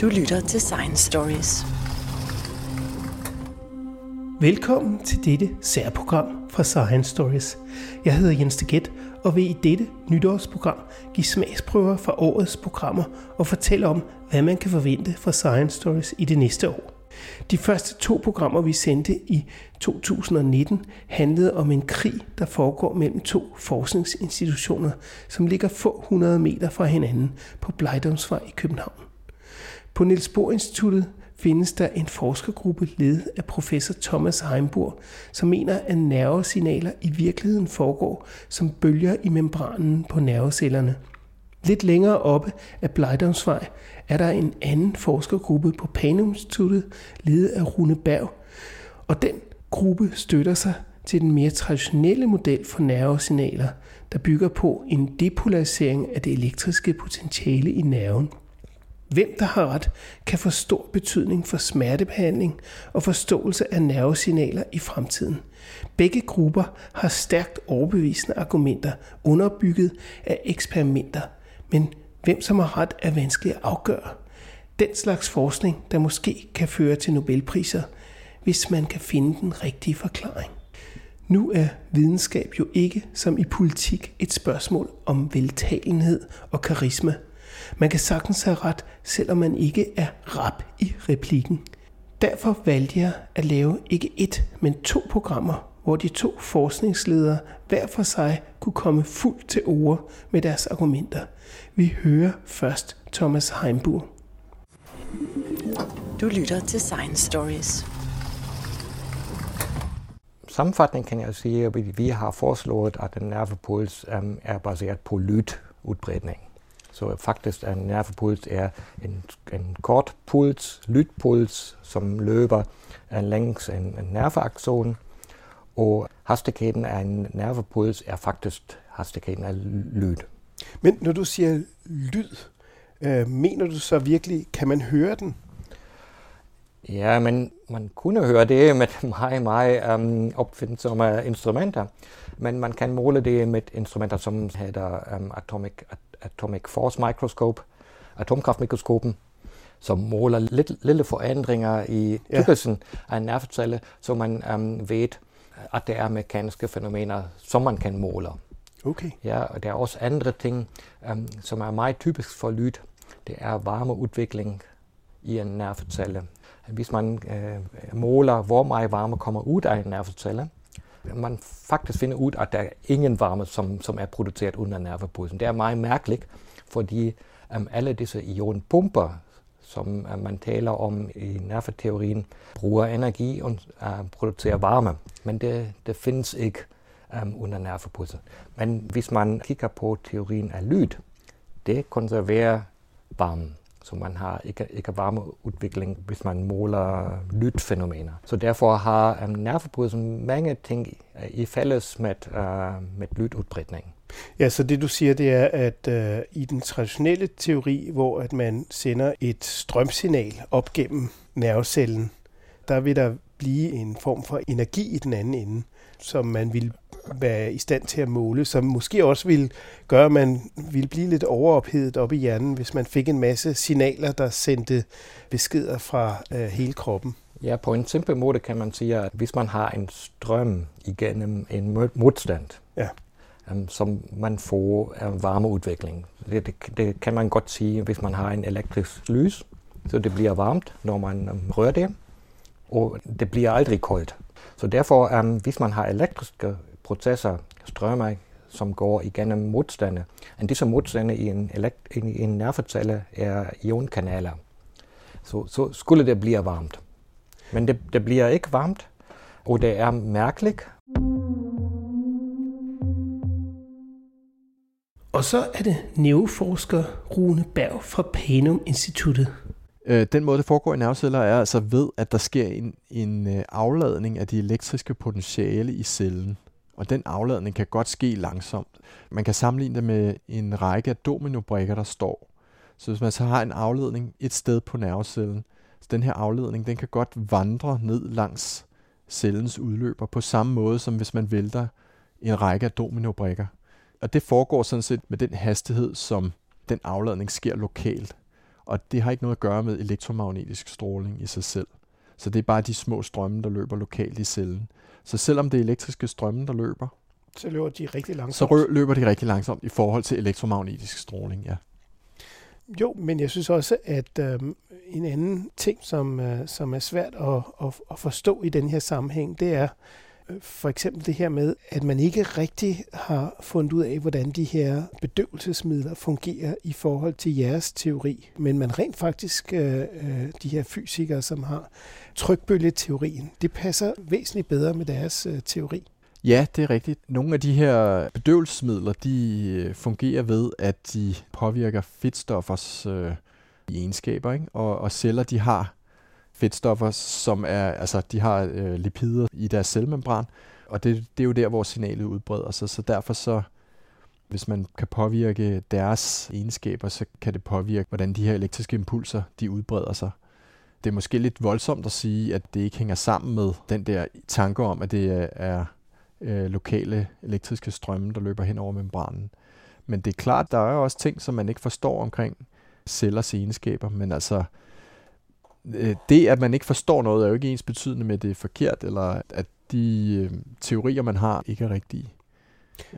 Du lytter til Science Stories. Velkommen til dette særprogram fra Science Stories. Jeg hedder Jens Deget og vil i dette nytårsprogram give smagsprøver fra årets programmer og fortælle om, hvad man kan forvente fra Science Stories i det næste år. De første to programmer, vi sendte i 2019, handlede om en krig, der foregår mellem to forskningsinstitutioner, som ligger få hundrede meter fra hinanden på Blejdomsvej i København. På Niels Bohr Instituttet findes der en forskergruppe ledet af professor Thomas Heimburg, som mener, at nervesignaler i virkeligheden foregår som bølger i membranen på nervecellerne. Lidt længere oppe af Blejdomsvej er der en anden forskergruppe på Panum Instituttet, ledet af Rune Berg, og den gruppe støtter sig til den mere traditionelle model for nervesignaler, der bygger på en depolarisering af det elektriske potentiale i nerven. Hvem der har ret, kan få stor betydning for smertebehandling og forståelse af nervesignaler i fremtiden. Begge grupper har stærkt overbevisende argumenter underbygget af eksperimenter, men hvem som har ret er vanskeligt at afgøre. Den slags forskning, der måske kan føre til Nobelpriser, hvis man kan finde den rigtige forklaring. Nu er videnskab jo ikke som i politik et spørgsmål om veltalenhed og karisma – man kan sagtens have ret, selvom man ikke er rap i replikken. Derfor valgte jeg at lave ikke et, men to programmer, hvor de to forskningsledere hver for sig kunne komme fuldt til ord med deres argumenter. Vi hører først Thomas Heimburg. Du lytter til Science Stories. Sammenfatning kan jeg sige, at vi har foreslået, at en nervepuls er baseret på lydudbredning. Så faktisk en nervepuls er en, en kort puls, lydpuls, som løber længs en, en nerveakson. Og hastigheden af en nervepuls er faktisk hastigheden af lyd. Men når du siger lyd, øh, mener du så virkelig, kan man høre den? Ja, men man kunne høre det med meget, meget um, opfindsomme instrumenter, men man kan måle det med instrumenter, som hedder um, atomic Atomic Force Microscope, atomkraftmikroskopen, som måler lidt, lille forandringer i tykkelsen ja. af en nervecelle, så man um, ved, at det er mekaniske fænomener, som man kan måle. Okay. Ja, og der er også andre ting, um, som er meget typisk for lyd. Det er varmeudvikling i en nervecelle. Hvis man uh, måler, hvor meget varme kommer ud af en nervecelle, man faktisk finder ud, at der er ingen varme, som, som er produceret under nervepulsen. Det er meget mærkeligt, fordi um, alle disse ionpumper, som uh, man taler om i nerveteorien, bruger energi og uh, producerer varme. Men det, det findes ikke um, under nervepulsen. Men hvis man kigger på teorien af lyd, det konserverer varmen. Så man har ikke, ikke varmeudvikling, hvis man måler lydfænomener. Så derfor har um, nervepulsen mange ting i fælles med, uh, med lydudbredning. Ja, så det du siger, det er, at uh, i den traditionelle teori, hvor at man sender et strømsignal op gennem nervecellen, der vil der blive en form for energi i den anden ende, som man vil være i stand til at måle, som måske også vil gøre, at man ville blive lidt overophedet op i hjernen, hvis man fik en masse signaler, der sendte beskeder fra uh, hele kroppen. Ja, på en simpel måde kan man sige, at hvis man har en strøm igennem en modstand, ja. um, som man får uh, varmeudvikling. Det, det, det kan man godt sige, hvis man har en elektrisk lys, så det bliver varmt, når man um, rører det, og det bliver aldrig koldt. Så derfor, um, hvis man har elektriske processer, strømmer, som går igennem modstande, og disse modstande i en, elekt- i en nervecelle er ionkanaler. Så, så skulle det blive varmt. Men det, det bliver ikke varmt, og det er mærkeligt. Og så er det neuroforsker Rune Berg fra Panum Instituttet. Øh, den måde, det foregår i nerveceller, er altså ved, at der sker en, en øh, afladning af de elektriske potentiale i cellen. Og den afladning kan godt ske langsomt. Man kan sammenligne det med en række af dominobrikker, der står. Så hvis man så har en afledning et sted på nervecellen, så den her afledning, den kan godt vandre ned langs cellens udløber på samme måde, som hvis man vælter en række af dominobrikker. Og det foregår sådan set med den hastighed, som den afladning sker lokalt. Og det har ikke noget at gøre med elektromagnetisk stråling i sig selv. Så det er bare de små strømme, der løber lokalt i cellen. Så selvom det er elektriske strømme, der løber, så løber de rigtig langsomt. Så løber de rigtig langsomt i forhold til elektromagnetisk stråling, ja. Jo, men jeg synes også, at øh, en anden ting, som, øh, som er svært at, at, at forstå i den her sammenhæng, det er for eksempel det her med, at man ikke rigtig har fundet ud af, hvordan de her bedøvelsesmidler fungerer i forhold til jeres teori. Men man rent faktisk, øh, øh de her fysikere, som har trykbølgeteorien, det passer væsentligt bedre med deres øh, teori. Ja, det er rigtigt. Nogle af de her bedøvelsesmidler, de øh, fungerer ved, at de påvirker fedtstoffers øh, egenskaber, ikke? Og, og celler, de har fedtstoffer, som er, altså de har øh, lipider i deres cellemembran, og det, det er jo der, hvor signalet udbreder sig, så derfor så, hvis man kan påvirke deres egenskaber, så kan det påvirke, hvordan de her elektriske impulser, de udbreder sig. Det er måske lidt voldsomt at sige, at det ikke hænger sammen med den der tanke om, at det er øh, lokale elektriske strømme, der løber hen over membranen. Men det er klart, der er også ting, som man ikke forstår omkring cellers egenskaber, men altså Øh, det, at man ikke forstår noget, er jo ikke ens betydende med, at det er forkert, eller at de øh, teorier, man har, ikke er rigtige.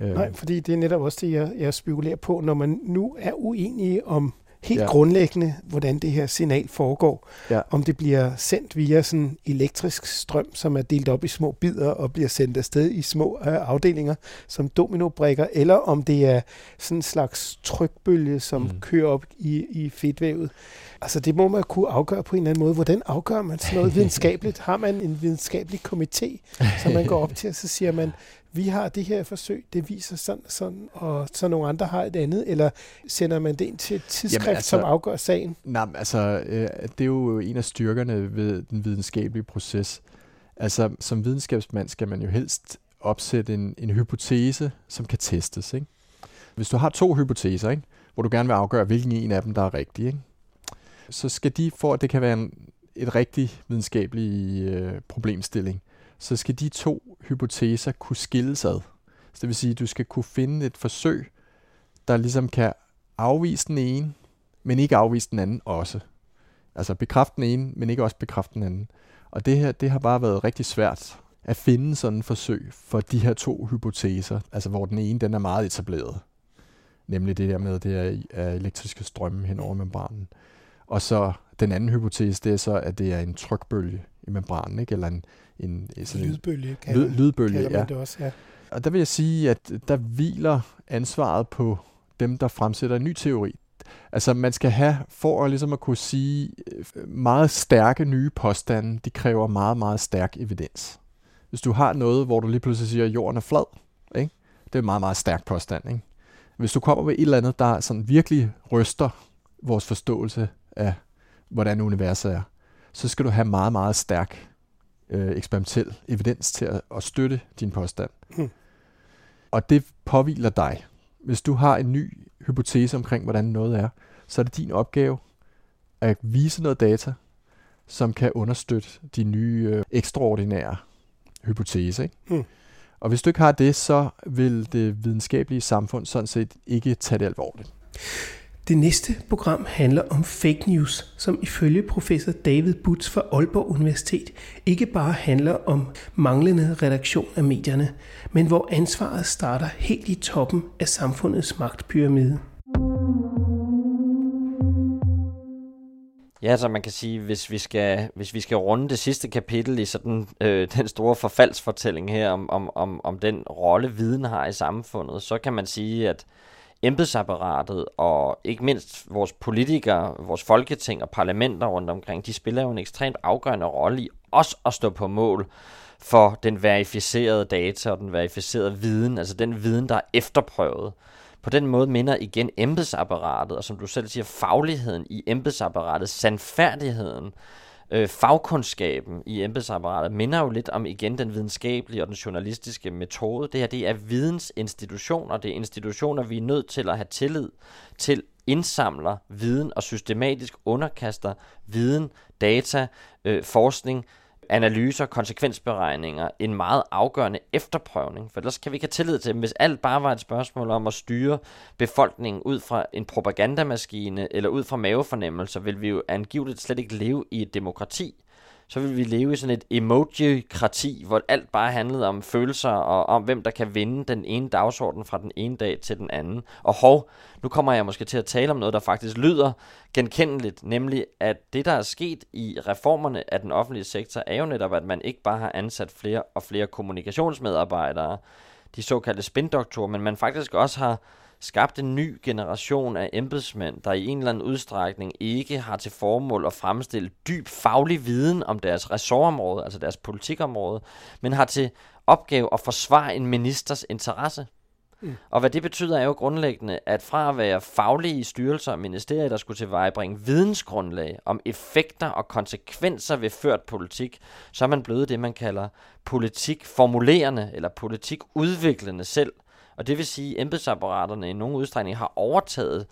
Øh. Nej, fordi det er netop også det, jeg, jeg spekulerer på, når man nu er uenige om helt ja. grundlæggende, hvordan det her signal foregår. Ja. Om det bliver sendt via sådan elektrisk strøm, som er delt op i små bidder og bliver sendt afsted i små uh, afdelinger som dominobrikker, eller om det er sådan en slags trykbølge, som mm. kører op i, i fedtvævet. Altså det må man kunne afgøre på en eller anden måde. Hvordan afgør man sådan noget videnskabeligt? Har man en videnskabelig komité, som man går op til, og så siger man, vi har det her forsøg, det viser sådan og sådan, og så nogle andre har et andet, eller sender man det ind til et tidsskrift, Jamen, altså, som afgør sagen? Nej, altså, øh, det er jo en af styrkerne ved den videnskabelige proces. Altså, som videnskabsmand skal man jo helst opsætte en, en hypotese, som kan testes. Ikke? Hvis du har to hypoteser, ikke? hvor du gerne vil afgøre, hvilken en af dem, der er rigtig, ikke? så skal de, for at det kan være en, et rigtig videnskabelig øh, problemstilling, så skal de to hypoteser kunne skilles ad. Så det vil sige, at du skal kunne finde et forsøg, der ligesom kan afvise den ene, men ikke afvise den anden også. Altså bekræfte den ene, men ikke også bekræfte den anden. Og det her, det har bare været rigtig svært at finde sådan en forsøg for de her to hypoteser, altså hvor den ene den er meget etableret. Nemlig det der med, at det er elektriske strømme hen over membranen. Og så den anden hypotese, det er så, at det er en trykbølge i membranen, ikke? eller en, en, sådan lydbølge, en lyd, lydbølge ja. det også, ja. Og der vil jeg sige, at der hviler ansvaret på dem, der fremsætter en ny teori. Altså man skal have, for at, ligesom at kunne sige, øh, meget stærke nye påstande, de kræver meget, meget stærk evidens. Hvis du har noget, hvor du lige pludselig siger, at jorden er flad, ikke? det er en meget, meget stærk påstand. Ikke? Hvis du kommer med et eller andet, der sådan virkelig ryster vores forståelse af, hvordan universet er, så skal du have meget, meget stærk øh, eksperimentel evidens til at, at støtte din påstand. Hmm. Og det påviler dig. Hvis du har en ny hypotese omkring, hvordan noget er, så er det din opgave at vise noget data, som kan understøtte de nye øh, ekstraordinære hypotese. Ikke? Hmm. Og hvis du ikke har det, så vil det videnskabelige samfund sådan set ikke tage det alvorligt. Det næste program handler om fake news, som ifølge professor David Butz fra Aalborg Universitet ikke bare handler om manglende redaktion af medierne, men hvor ansvaret starter helt i toppen af samfundets magtpyramide. Ja, så man kan sige, hvis vi skal, hvis vi skal runde det sidste kapitel i sådan øh, den store forfaldsfortælling her om, om, om, om den rolle viden har i samfundet, så kan man sige, at embedsapparatet og ikke mindst vores politikere, vores folketing og parlamenter rundt omkring, de spiller jo en ekstremt afgørende rolle i også at stå på mål for den verificerede data og den verificerede viden, altså den viden, der er efterprøvet. På den måde minder igen embedsapparatet, og som du selv siger, fagligheden i embedsapparatet, sandfærdigheden, øh, fagkundskaben i embedsapparatet minder jo lidt om igen den videnskabelige og den journalistiske metode. Det her det er vidensinstitutioner, det er institutioner, vi er nødt til at have tillid til indsamler viden og systematisk underkaster viden, data, øh, forskning analyser, konsekvensberegninger, en meget afgørende efterprøvning. For ellers kan vi ikke have tillid til dem. Hvis alt bare var et spørgsmål om at styre befolkningen ud fra en propagandamaskine eller ud fra mavefornemmelser, vil vi jo angiveligt slet ikke leve i et demokrati så ville vi leve i sådan et emoji-krati, hvor alt bare handlede om følelser og om, hvem der kan vinde den ene dagsorden fra den ene dag til den anden. Og hov, nu kommer jeg måske til at tale om noget, der faktisk lyder genkendeligt, nemlig at det, der er sket i reformerne af den offentlige sektor, er jo netop, at man ikke bare har ansat flere og flere kommunikationsmedarbejdere, de såkaldte spindoktorer, men man faktisk også har skabt en ny generation af embedsmænd, der i en eller anden udstrækning ikke har til formål at fremstille dyb faglig viden om deres ressortområde, altså deres politikområde, men har til opgave at forsvare en ministers interesse. Mm. Og hvad det betyder er jo grundlæggende, at fra at være faglige styrelser og ministerier, der skulle tilvejebringe vidensgrundlag om effekter og konsekvenser ved ført politik, så er man blevet det, man kalder politikformulerende eller politikudviklende selv – og det vil sige, at embedsapparaterne i nogen udstrækning har overtaget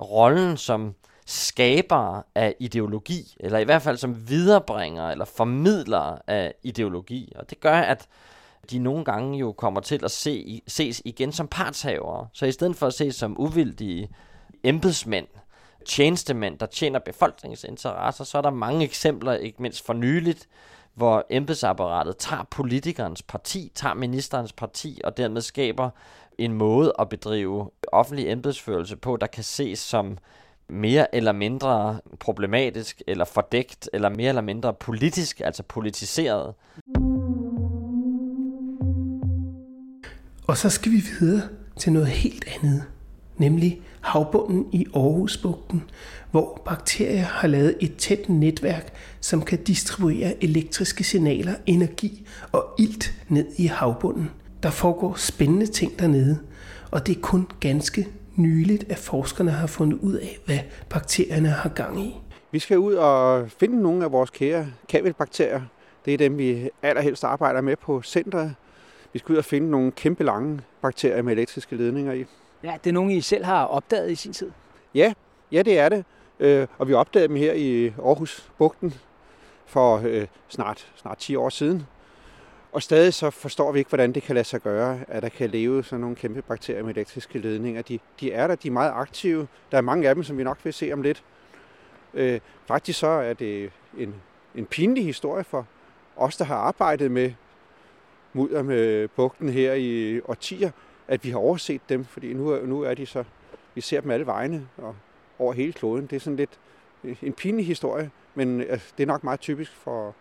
rollen som skaber af ideologi, eller i hvert fald som viderebringer eller formidler af ideologi. Og det gør, at de nogle gange jo kommer til at se, ses igen som partshavere. Så i stedet for at ses som uvildige embedsmænd, tjenestemænd, der tjener befolkningens interesser, så er der mange eksempler, ikke mindst for nyligt, hvor embedsapparatet tager politikernes parti, tager ministerens parti, og dermed skaber en måde at bedrive offentlig embedsførelse på, der kan ses som mere eller mindre problematisk, eller fordækt, eller mere eller mindre politisk, altså politiseret. Og så skal vi videre til noget helt andet, nemlig havbunden i Aarhusbugten, hvor bakterier har lavet et tæt netværk, som kan distribuere elektriske signaler, energi og ilt ned i havbunden – der foregår spændende ting dernede, og det er kun ganske nyligt, at forskerne har fundet ud af, hvad bakterierne har gang i. Vi skal ud og finde nogle af vores kære kabelbakterier. Det er dem, vi allerhelst arbejder med på centret. Vi skal ud og finde nogle kæmpe lange bakterier med elektriske ledninger i. Ja, det er nogen, I selv har opdaget i sin tid? Ja, ja det er det. Øh, og vi opdagede dem her i Aarhus Bugten for øh, snart, snart 10 år siden. Og stadig så forstår vi ikke, hvordan det kan lade sig gøre, at der kan leve sådan nogle kæmpe bakterier med elektriske ledninger. De, de er der, de er meget aktive. Der er mange af dem, som vi nok vil se om lidt. Øh, faktisk så er det en, en pinlig historie for os, der har arbejdet med mudder med bugten her i årtier, at vi har overset dem, fordi nu, nu er de så, vi ser dem alle vegne og over hele kloden. Det er sådan lidt øh, en pinlig historie, men øh, det er nok meget typisk for,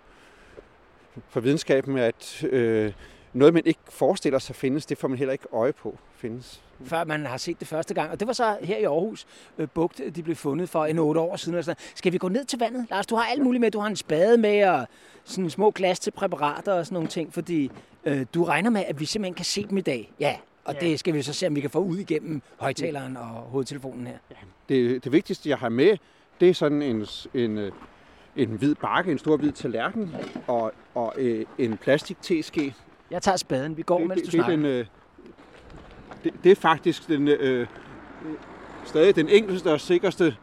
for videnskaben, at øh, noget, man ikke forestiller sig findes, det får man heller ikke øje på findes. Før man har set det første gang. Og det var så her i Aarhus øh, Bugt, de blev fundet for en otte år siden. sådan. Skal vi gå ned til vandet? Lars, du har alt muligt med. Du har en spade med og sådan små glas til præparater og sådan nogle ting, fordi øh, du regner med, at vi simpelthen kan se dem i dag. Ja, og ja. det skal vi så se, om vi kan få ud igennem højtaleren og hovedtelefonen her. Ja. Det, det vigtigste, jeg har med, det er sådan en, en øh, en hvid bakke, en stor hvid tallerken og, og øh, en plastik teske. Jeg tager spaden. Vi går, det, mens du det, snakker. Den, øh, det, det er faktisk den, øh, stadig den enkleste og sikreste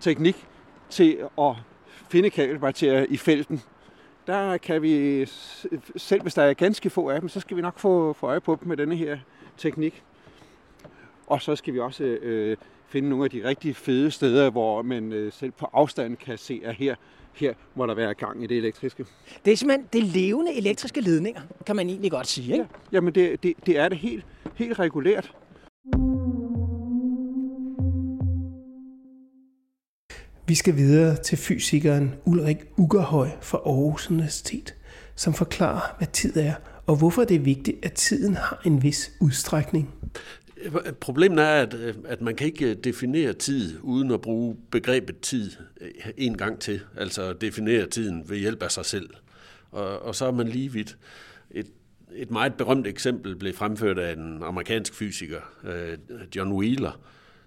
teknik til at finde kabelbakterier i felten. Der kan vi, selv hvis der er ganske få af dem, så skal vi nok få, få øje på dem med denne her teknik. Og så skal vi også øh, finde nogle af de rigtig fede steder, hvor man øh, selv på afstand kan se, at her her må der være gang i det elektriske. Det er simpelthen det levende elektriske ledninger, kan man egentlig godt sige, ikke? Ja, jamen det, det, det er det helt, helt regulært. Vi skal videre til fysikeren Ulrik Ugerhøj fra Aarhus Universitet, som forklarer, hvad tid er, og hvorfor det er vigtigt, at tiden har en vis udstrækning. Problemet er, at, øh, at man kan ikke øh, definere tid uden at bruge begrebet tid øh, en gang til. Altså definere tiden ved hjælp af sig selv. Og, og så er man lige vidt. Et, et meget berømt eksempel blev fremført af en amerikansk fysiker, John Wheeler,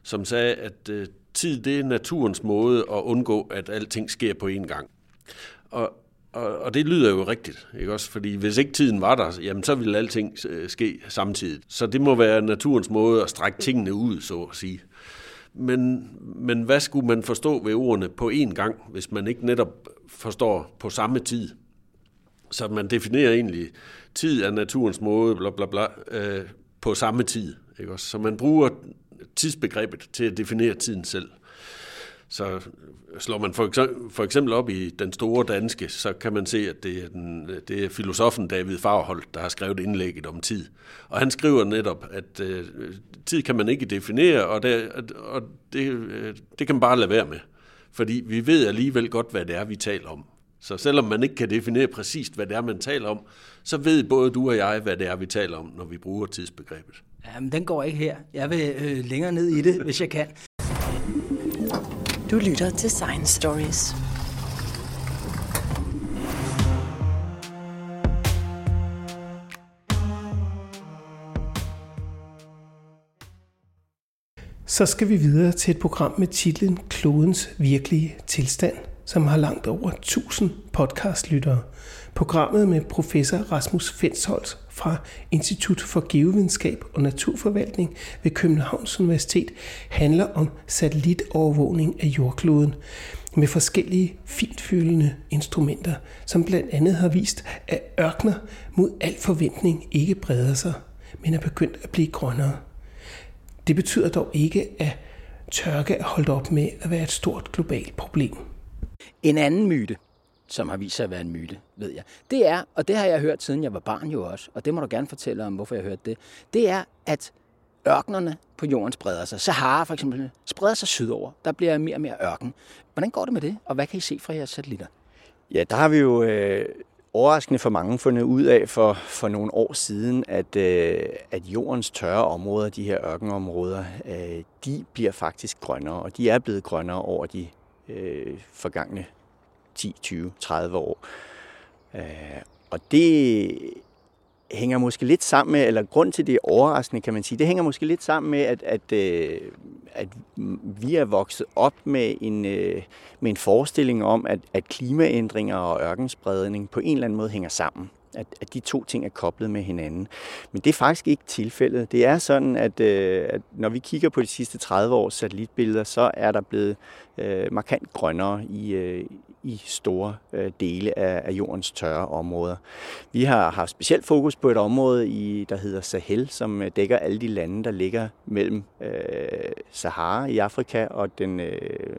som sagde, at tid det er naturens måde at undgå, at alting sker på én gang. Og, og, og det lyder jo rigtigt, ikke også? Fordi hvis ikke tiden var der, jamen så ville alting øh, ske samtidig. Så det må være naturens måde at strække tingene ud, så at sige. Men, men hvad skulle man forstå ved ordene på én gang, hvis man ikke netop forstår på samme tid? Så man definerer egentlig tid af naturens måde, bla bla bla, øh, på samme tid. Ikke også? Så man bruger tidsbegrebet til at definere tiden selv. Så slår man for eksempel, for eksempel op i den store danske, så kan man se, at det er, den, det er filosofen David Farhold, der har skrevet indlægget om tid. Og han skriver netop, at øh, tid kan man ikke definere, og, det, og det, øh, det kan man bare lade være med. Fordi vi ved alligevel godt, hvad det er, vi taler om. Så selvom man ikke kan definere præcist, hvad det er, man taler om, så ved både du og jeg, hvad det er, vi taler om, når vi bruger tidsbegrebet. Jamen, den går ikke her. Jeg vil øh, længere ned i det, hvis jeg kan. Du lytter til Science Stories. Så skal vi videre til et program med titlen Klodens virkelige tilstand, som har langt over 1000 podcastlyttere. Programmet med professor Rasmus Fensholt fra Institut for Geovidenskab og Naturforvaltning ved Københavns Universitet handler om satellitovervågning af jordkloden med forskellige fintfølende instrumenter, som blandt andet har vist, at ørkner mod al forventning ikke breder sig, men er begyndt at blive grønnere. Det betyder dog ikke, at tørke er holdt op med at være et stort globalt problem. En anden myte, som har vist sig at være en myte, ved jeg, det er, og det har jeg hørt siden jeg var barn jo også, og det må du gerne fortælle om, hvorfor jeg har hørt det, det er, at ørkenerne på jorden spreder sig. Sahara for eksempel spreder sig sydover. Der bliver mere og mere ørken. Hvordan går det med det, og hvad kan I se fra jeres satellitter? Ja, der har vi jo øh, overraskende for mange fundet ud af for, for nogle år siden, at, øh, at jordens tørre områder, de her ørkenområder, øh, de bliver faktisk grønnere, og de er blevet grønnere over de øh, forgangne 10, 20, 30 år. Øh, og det hænger måske lidt sammen med, eller grund til det er overraskende, kan man sige, det hænger måske lidt sammen med, at, at, øh, at vi er vokset op med en, øh, med en forestilling om, at, at klimaændringer og ørkenspredning på en eller anden måde hænger sammen. At, at de to ting er koblet med hinanden. Men det er faktisk ikke tilfældet. Det er sådan, at, øh, at når vi kigger på de sidste 30 års satellitbilleder, så er der blevet øh, markant grønnere i, øh, i store øh, dele af, af jordens tørre områder. Vi har haft specielt fokus på et område, i, der hedder Sahel, som øh, dækker alle de lande, der ligger mellem øh, Sahara i Afrika og den øh,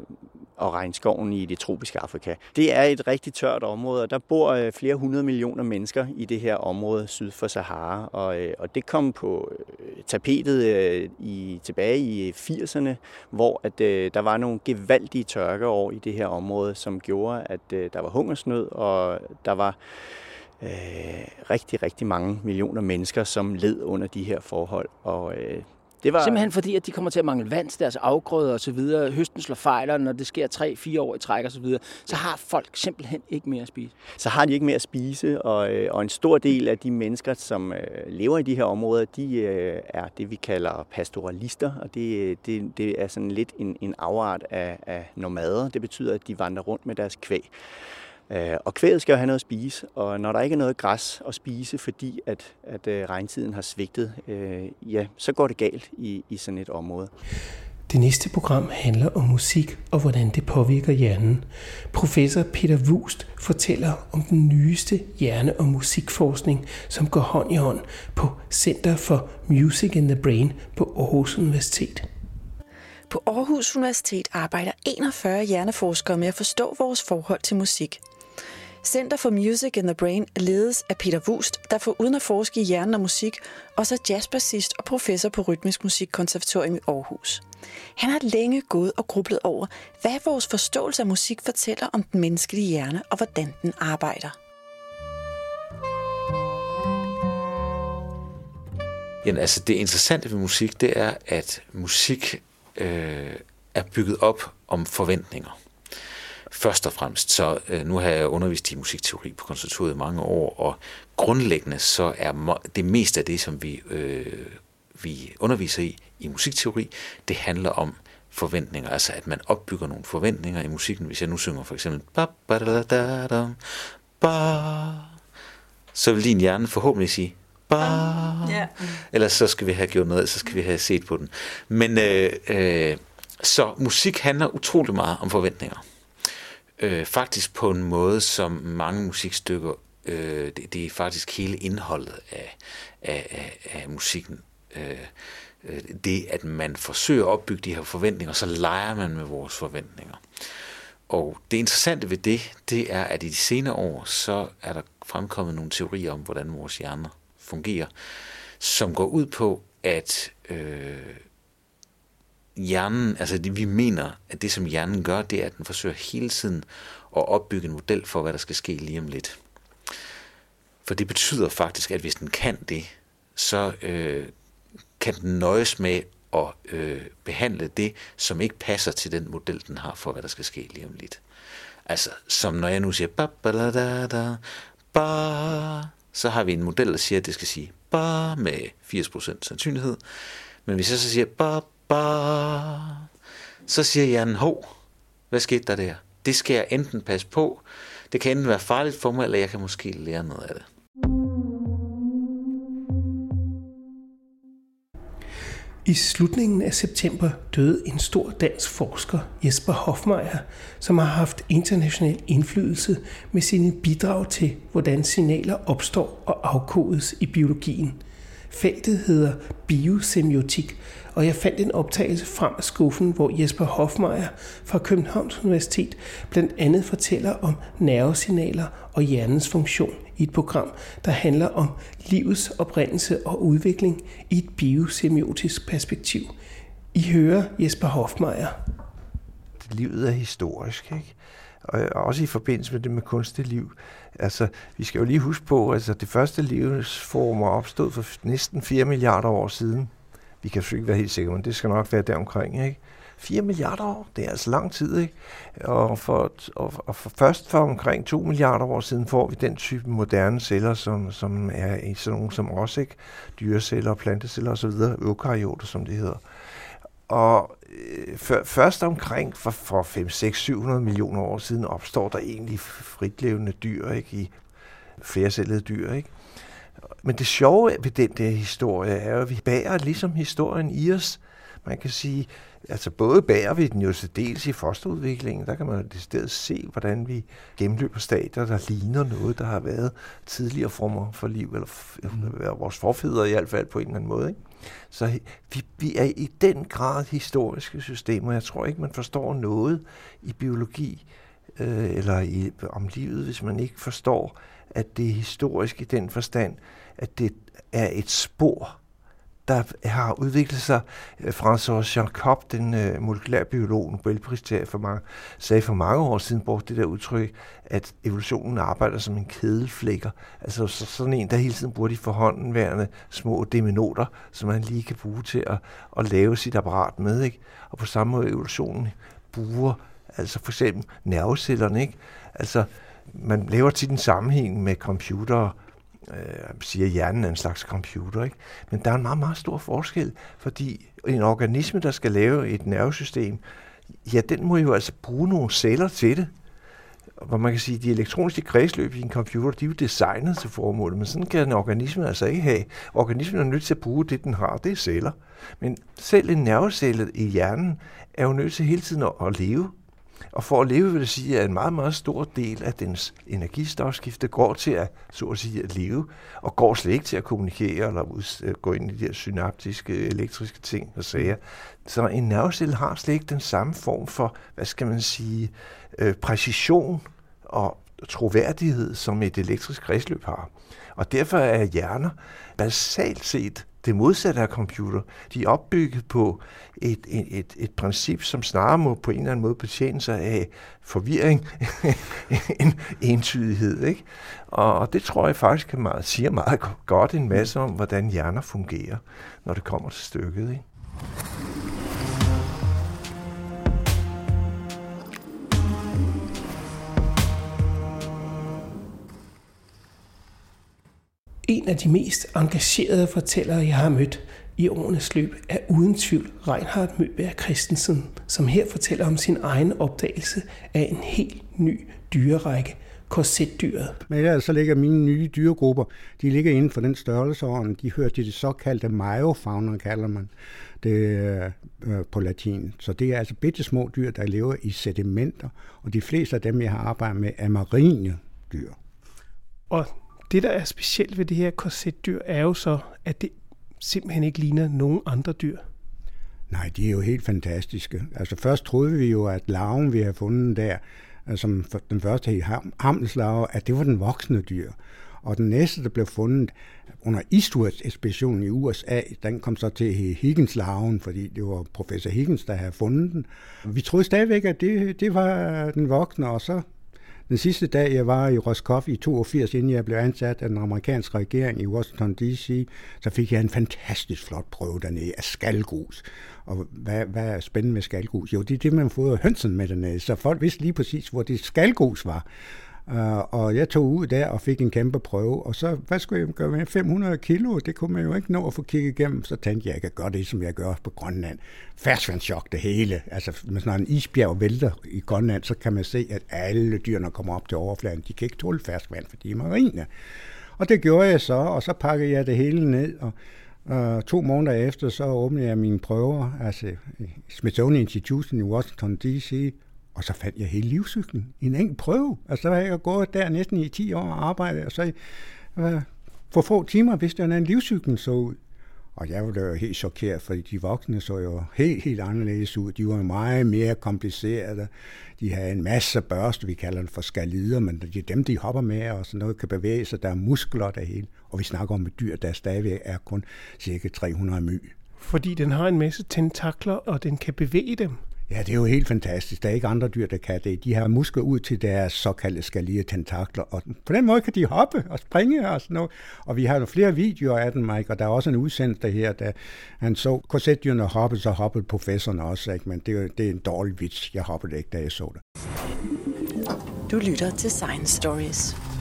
og regnskoven i det tropiske Afrika. Det er et rigtig tørt område, og der bor øh, flere hundrede millioner mennesker i det her område syd for Sahara, og, øh, og det kom på øh, tapetet i, tilbage i 80'erne, hvor at, der var nogle gevaldige tørkeår i det her område, som gjorde, at der var hungersnød, og der var øh, rigtig, rigtig mange millioner mennesker, som led under de her forhold. Og øh, det var... Simpelthen fordi, at de kommer til at mangle vand til deres afgrøder osv. Høsten slår fejler, når det sker 3-4 år i træk osv. Så, videre. så har folk simpelthen ikke mere at spise. Så har de ikke mere at spise, og, øh, og en stor del af de mennesker, som øh, lever i de her områder, de øh, er det, vi kalder pastoralister, og det, det, det er sådan lidt en, en afart af, af nomader. Det betyder, at de vandrer rundt med deres kvæg. Øh, og kvæget skal jo have noget at spise, og når der ikke er noget græs at spise, fordi at, at øh, regntiden har svigtet, øh, ja, så går det galt i, i sådan et område. Det næste program handler om musik og hvordan det påvirker hjernen. Professor Peter Wust fortæller om den nyeste hjerne- og musikforskning, som går hånd i hånd på Center for Music in the Brain på Aarhus Universitet. På Aarhus Universitet arbejder 41 hjerneforskere med at forstå vores forhold til musik – Center for Music in the Brain ledes af Peter Wust, der for uden at forske i hjernen og musik, også er jazzbassist og professor på Rytmisk Musikkonservatorium i Aarhus. Han har længe gået og grublet over, hvad vores forståelse af musik fortæller om den menneskelige hjerne og hvordan den arbejder. Jamen, altså det interessante ved musik, det er, at musik øh, er bygget op om forventninger først og fremmest. Så øh, nu har jeg undervist i musikteori på konservatoriet i mange år, og grundlæggende så er det meste af det, som vi, øh, vi underviser i, i musikteori, det handler om forventninger, altså at man opbygger nogle forventninger i musikken. Hvis jeg nu synger for eksempel ba, ba, da, da, da, ba, så vil din hjerne forhåbentlig sige ba, yeah. ellers så skal vi have gjort noget, så skal vi have set på den. Men øh, øh, så musik handler utrolig meget om forventninger øh, faktisk på en måde, som mange musikstykker Øh, det, det er faktisk hele indholdet af, af, af, af musikken. Øh, øh, det, at man forsøger at opbygge de her forventninger, så leger man med vores forventninger. Og det interessante ved det, det er, at i de senere år, så er der fremkommet nogle teorier om, hvordan vores hjerner fungerer, som går ud på, at øh, hjernen, altså det, vi mener, at det som hjernen gør, det er, at den forsøger hele tiden at opbygge en model for, hvad der skal ske lige om lidt. For det betyder faktisk, at hvis den kan det, så øh, kan den nøjes med at øh, behandle det, som ikke passer til den model, den har for, hvad der skal ske lige om lidt. Altså, som når jeg nu siger ba ba da da da ba, så har vi en model, der siger, at det skal sige ba med 80% sandsynlighed. Men hvis jeg så siger ba ba, så siger hjernen, hov, hvad skete der der? Det skal jeg enten passe på, det kan enten være farligt for mig, eller jeg kan måske lære noget af det. I slutningen af september døde en stor dansk forsker, Jesper Hofmeier, som har haft international indflydelse med sine bidrag til, hvordan signaler opstår og afkodes i biologien. Feltet hedder biosemiotik, og jeg fandt en optagelse frem af skuffen, hvor Jesper Hofmeier fra Københavns Universitet blandt andet fortæller om nervesignaler og hjernens funktion i et program, der handler om livets oprindelse og udvikling i et biosemiotisk perspektiv. I hører Jesper Hofmeier. Livet er historisk, ikke? Og også i forbindelse med det med kunstigt liv. Altså, vi skal jo lige huske på, at altså, det første livsformer opstod for næsten 4 milliarder år siden. Vi kan selvfølgelig ikke være helt sikre, men det skal nok være deromkring, ikke? 4 milliarder år, det er altså lang tid, ikke? Og, for, og, og for først for omkring 2 milliarder år siden får vi den type moderne celler, som, som er i sådan nogle som os, ikke? Dyreceller, planteceller osv., eukaryoter, som det hedder. Og øh, for, først omkring for, for 5, 6, 700 millioner år siden opstår der egentlig fritlevende dyr, ikke? I flercellede dyr, ikke? Men det sjove ved den der historie er at vi bærer ligesom historien i os. Man kan sige, altså både bærer vi den jo til dels i fosterudviklingen, der kan man i stedet se, hvordan vi gennemløber stadier, der ligner noget, der har været tidligere former for liv, eller mm. vores forfædre i hvert fald på en eller anden måde. Ikke? Så vi, vi er i den grad historiske systemer. Jeg tror ikke, man forstår noget i biologi øh, eller i, om livet, hvis man ikke forstår, at det er historisk i den forstand, at det er et spor, der har udviklet sig. François Jacob, den uh, molekylærbiolog, Nobelpristager for mange, sagde for mange år siden, brugte det der udtryk, at evolutionen arbejder som en kedelflækker. Altså så, sådan en, der hele tiden bruger de forhåndenværende små deminoter, som man lige kan bruge til at, at lave sit apparat med. Ikke? Og på samme måde evolutionen bruger altså for eksempel nervecellerne. Ikke? Altså man laver tit en sammenhæng med computere, øh, siger, hjernen er en slags computer. Ikke? Men der er en meget, meget stor forskel, fordi en organisme, der skal lave et nervesystem, ja, den må jo altså bruge nogle celler til det. Hvor man kan sige, at de elektroniske kredsløb i en computer, de er jo designet til formålet, men sådan kan en organisme altså ikke have. Organismen er nødt til at bruge det, den har, det er celler. Men selv en nervecelle i hjernen er jo nødt til hele tiden at leve og for at leve vil det sige, at en meget, meget stor del af dens energistofskifte går til at, så at sige, at leve, og går slet ikke til at kommunikere eller øh, gå ind i de her synaptiske, elektriske ting og sager. Så en nervecelle har slet ikke den samme form for, hvad skal man sige, øh, præcision og troværdighed, som et elektrisk kredsløb har. Og derfor er hjerner basalt set det modsatte af computer. De er opbygget på et, et, et, et princip, som snarere må på en eller anden måde betjene sig af forvirring en entydighed. Ikke? Og, og det tror jeg faktisk kan meget, siger meget godt en masse om, hvordan hjerner fungerer, når det kommer til stykket. Ikke? En af de mest engagerede fortællere, jeg har mødt i årenes løb, er uden tvivl Reinhard Møberg Christensen, som her fortæller om sin egen opdagelse af en helt ny dyrerække, korsetdyret. Men ellers så ligger mine nye dyregrupper, de ligger inden for den størrelseorden. De hører til det såkaldte myofauna, kalder man det øh, på latin. Så det er altså bitte små dyr, der lever i sedimenter, og de fleste af dem, jeg har arbejdet med, er marine dyr. Og det, der er specielt ved det her korsetdyr, er jo så, at det simpelthen ikke ligner nogen andre dyr. Nej, de er jo helt fantastiske. Altså først troede vi jo, at larven, vi havde fundet der, øh, som den første i hammelslave, at det var den voksne dyr. Og den næste, der blev fundet under Eastwoods ekspedition i USA, den kom så til Higgins-larven, fordi det var professor Higgins, der havde fundet den. Vi troede stadigvæk, at det, det var den voksne, og så den sidste dag, jeg var i Roscoff i 82, inden jeg blev ansat af den amerikanske regering i Washington D.C., så fik jeg en fantastisk flot prøve dernede af skalgus. Og hvad, hvad er spændende med skalgus? Jo, det er det, man får hønsen med dernede, så folk vidste lige præcis, hvor det skalgus var. Uh, og jeg tog ud der og fik en kæmpe prøve, og så, hvad skulle jeg gøre med 500 kilo? Det kunne man jo ikke nå at få kigget igennem. Så tænkte jeg, jeg kan gøre det, som jeg gør på Grønland. Færdsvandschok det hele. Altså, hvis når en isbjerg vælter i Grønland, så kan man se, at alle dyrene kommer op til overfladen. De kan ikke tåle færdsvand, for de er marine. Og det gjorde jeg så, og så pakkede jeg det hele ned, og Uh, to måneder efter, så åbnede jeg mine prøver, altså Smithsonian Institution i Washington D.C., og så fandt jeg hele livscyklen i en enkelt prøve. Altså, så har jeg gået der næsten i 10 år og arbejdet, og så øh, for få timer vidste jeg, hvordan livscyklen så ud. Og jeg var jo helt chokeret, fordi de voksne så jo helt, helt anderledes ud. De var meget mere komplicerede. De havde en masse børste, vi kalder det for skalider, men det er dem, de hopper med, og sådan noget kan bevæge sig. Der er muskler der hele. Og vi snakker om et dyr, der stadigvæk er kun cirka 300 my. Fordi den har en masse tentakler, og den kan bevæge dem. Ja, det er jo helt fantastisk. Der er ikke andre dyr, der kan det. De har muskler ud til deres såkaldte skalige tentakler, og på den måde kan de hoppe og springe og sådan noget. Og vi har jo flere videoer af den, Mike, og der er også en udsendelse her, der han så korsetdyrene hoppe, så hoppede professoren også, ikke? men det er, det er en dårlig vits. Jeg hoppede ikke, da jeg så det. Du lytter til Science Stories.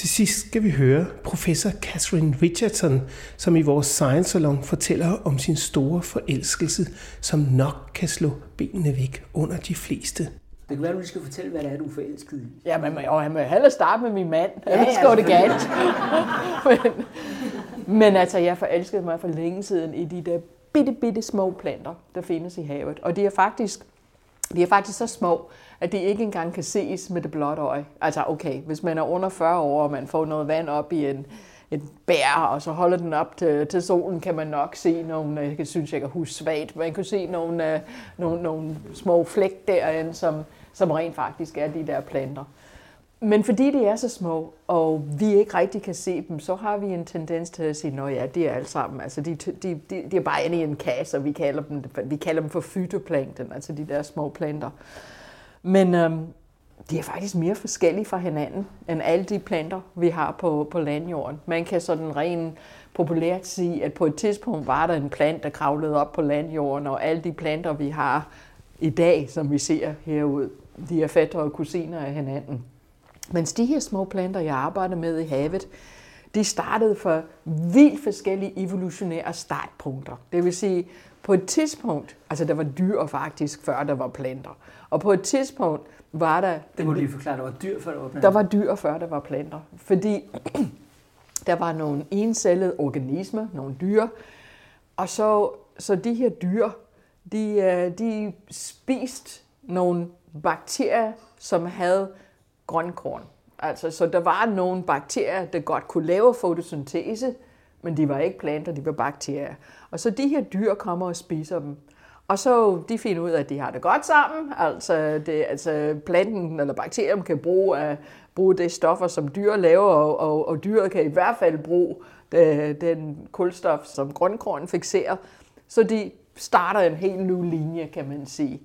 Til sidst skal vi høre professor Catherine Richardson, som i vores Science Salon fortæller om sin store forelskelse, som nok kan slå benene væk under de fleste. Det kan være, du skal fortælle, hvad det er, du er forelsket i. Ja, men og han må hellere starte med min mand. Ja, Ellers ja, går det galt. men, men altså, jeg forelskede mig for længe siden i de der bitte, bitte små planter, der findes i havet. Og de er faktisk, de er faktisk så små, at det ikke engang kan ses med det blotte øje. Altså okay, hvis man er under 40 år, og man får noget vand op i en, en bær, og så holder den op til, til solen, kan man nok se nogle, jeg synes, jeg kan huske svagt, man kan se nogle, øh, nogle, nogle små flæk derinde, som, som rent faktisk er de der planter. Men fordi de er så små, og vi ikke rigtig kan se dem, så har vi en tendens til at sige, at ja, de er alle sammen. Altså, de, de, de, de er bare inde i en kasse, og vi kalder dem, vi kalder dem for fytoplankton, altså de der små planter. Men øhm, de er faktisk mere forskellige fra hinanden, end alle de planter, vi har på, på landjorden. Man kan sådan rent populært sige, at på et tidspunkt var der en plant, der kravlede op på landjorden, og alle de planter, vi har i dag, som vi ser herude, de er fætter og kusiner af hinanden. Mens de her små planter, jeg arbejder med i havet, de startede for vildt forskellige evolutionære startpunkter. Det vil sige, på et tidspunkt, altså der var dyr faktisk, før der var planter. Og på et tidspunkt var der... Det må du lige forklare, der var dyr før der var planter. Der var dyr før der var planter. Fordi der var nogle encellede organismer, nogle dyr, og så, så de her dyr, de, øh, de spiste nogle bakterier, som havde grønkorn. Altså, så der var nogle bakterier, der godt kunne lave fotosyntese, men de var ikke planter, de var bakterier. Og så de her dyr kommer og spiser dem. Og så de finder ud af, at de har det godt sammen. Altså, det, altså planten eller bakterien kan bruge, uh, bruge det stoffer, som dyr laver, og, og, og dyret kan i hvert fald bruge det, den kulstof, som grønkorn fixerer. Så de starter en helt ny linje, kan man sige.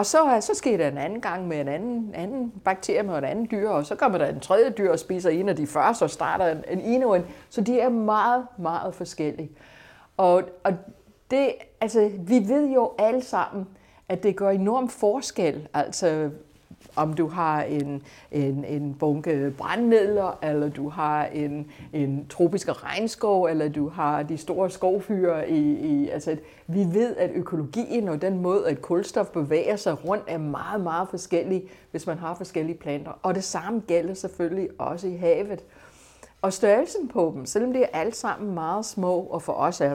Og så, øh, så sker der en anden gang med en anden, anden bakterie med et andet dyr, og så kommer der en tredje dyr og spiser en af de første, og starter en, en endnu en. Så de er meget, meget forskellige. Og, og det, altså, vi ved jo alle sammen, at det gør enorm forskel, altså om du har en, en, en bunke brændmidler, eller du har en, en tropisk regnskov, eller du har de store skovfyre. I, i, altså, vi ved, at økologien og den måde, at kulstof bevæger sig rundt, er meget, meget forskellig, hvis man har forskellige planter. Og det samme gælder selvfølgelig også i havet. Og størrelsen på dem, selvom det er alt sammen meget små, og for os er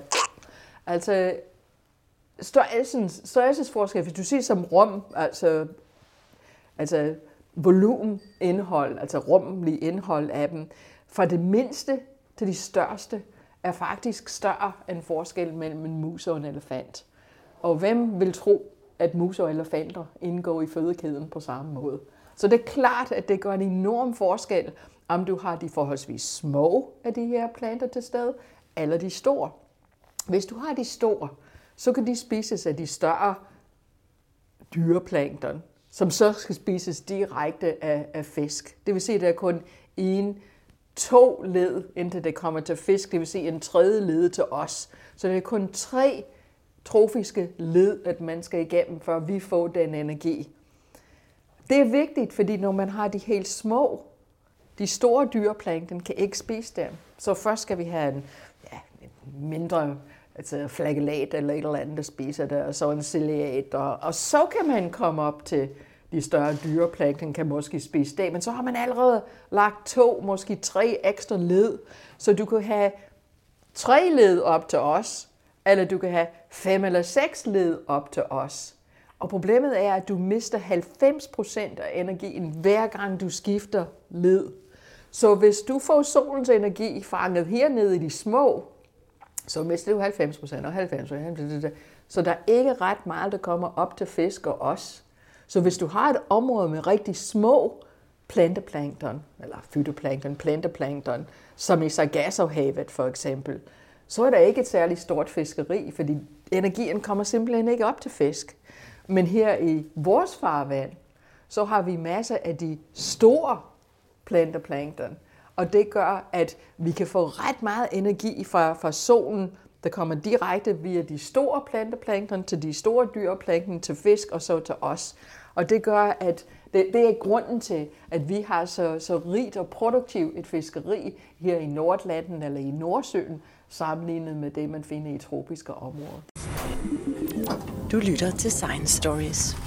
Altså, størrelsen, størrelsesforskel, hvis du siger som rum, altså, altså volumenindhold, altså rummelig indhold af dem, fra det mindste til de største, er faktisk større end forskel mellem en mus og en elefant. Og hvem vil tro, at mus og elefanter indgår i fødekæden på samme måde? Så det er klart, at det gør en enorm forskel, om du har de forholdsvis små af de her planter til stede, eller de store. Hvis du har de store, så kan de spises af de større dyreplankton, som så skal spises direkte af, af fisk. Det vil sige, at der er kun en, to led, indtil det kommer til fisk. Det vil sige en tredje led til os. Så det er kun tre trofiske led, at man skal igennem, før vi får den energi. Det er vigtigt, fordi når man har de helt små, de store dyreplankton kan ikke spise dem. Så først skal vi have en, ja, en mindre altså flagellat eller et eller andet, der spiser det, og så en ciliat, og, og så kan man komme op til de større dyreplankton, kan måske spise det, men så har man allerede lagt to, måske tre ekstra led, så du kan have tre led op til os, eller du kan have fem eller seks led op til os. Og problemet er, at du mister 90% af energien, hver gang du skifter led. Så hvis du får solens energi fanget hernede i de små, så mister du 90% og 90%. Så der er ikke ret meget, der kommer op til fisk og os. Så hvis du har et område med rigtig små planteplankton, eller fytoplankton, planteplankton, som i Sargassohavet for eksempel, så er der ikke et særligt stort fiskeri, fordi energien kommer simpelthen ikke op til fisk. Men her i vores farvand, så har vi masser af de store planteplankton, og det gør, at vi kan få ret meget energi fra, fra solen, der kommer direkte via de store planteplankton til de store dyreplankton, til fisk og så til os. Og det gør, at det, det er grunden til, at vi har så, så rigt og produktivt et fiskeri her i Nordlanden eller i Nordsøen, sammenlignet med det, man finder i tropiske områder. Du lytter til Science Stories.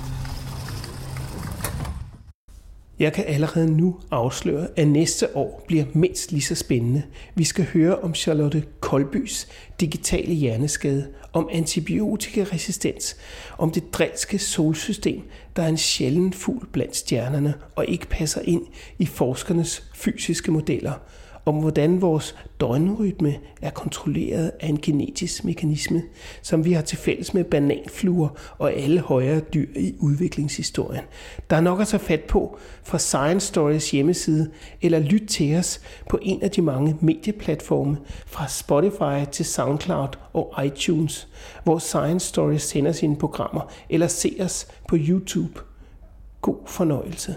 Jeg kan allerede nu afsløre, at næste år bliver mindst lige så spændende. Vi skal høre om Charlotte Kolbys digitale hjerneskade, om antibiotikaresistens, om det drilske solsystem, der er en sjælden fugl blandt stjernerne og ikke passer ind i forskernes fysiske modeller – om hvordan vores døgnrytme er kontrolleret af en genetisk mekanisme, som vi har til fælles med bananfluer og alle højere dyr i udviklingshistorien. Der er nok at tage fat på fra Science Stories hjemmeside, eller lyt til os på en af de mange medieplatforme fra Spotify til SoundCloud og iTunes, hvor Science Stories sender sine programmer, eller se os på YouTube. God fornøjelse.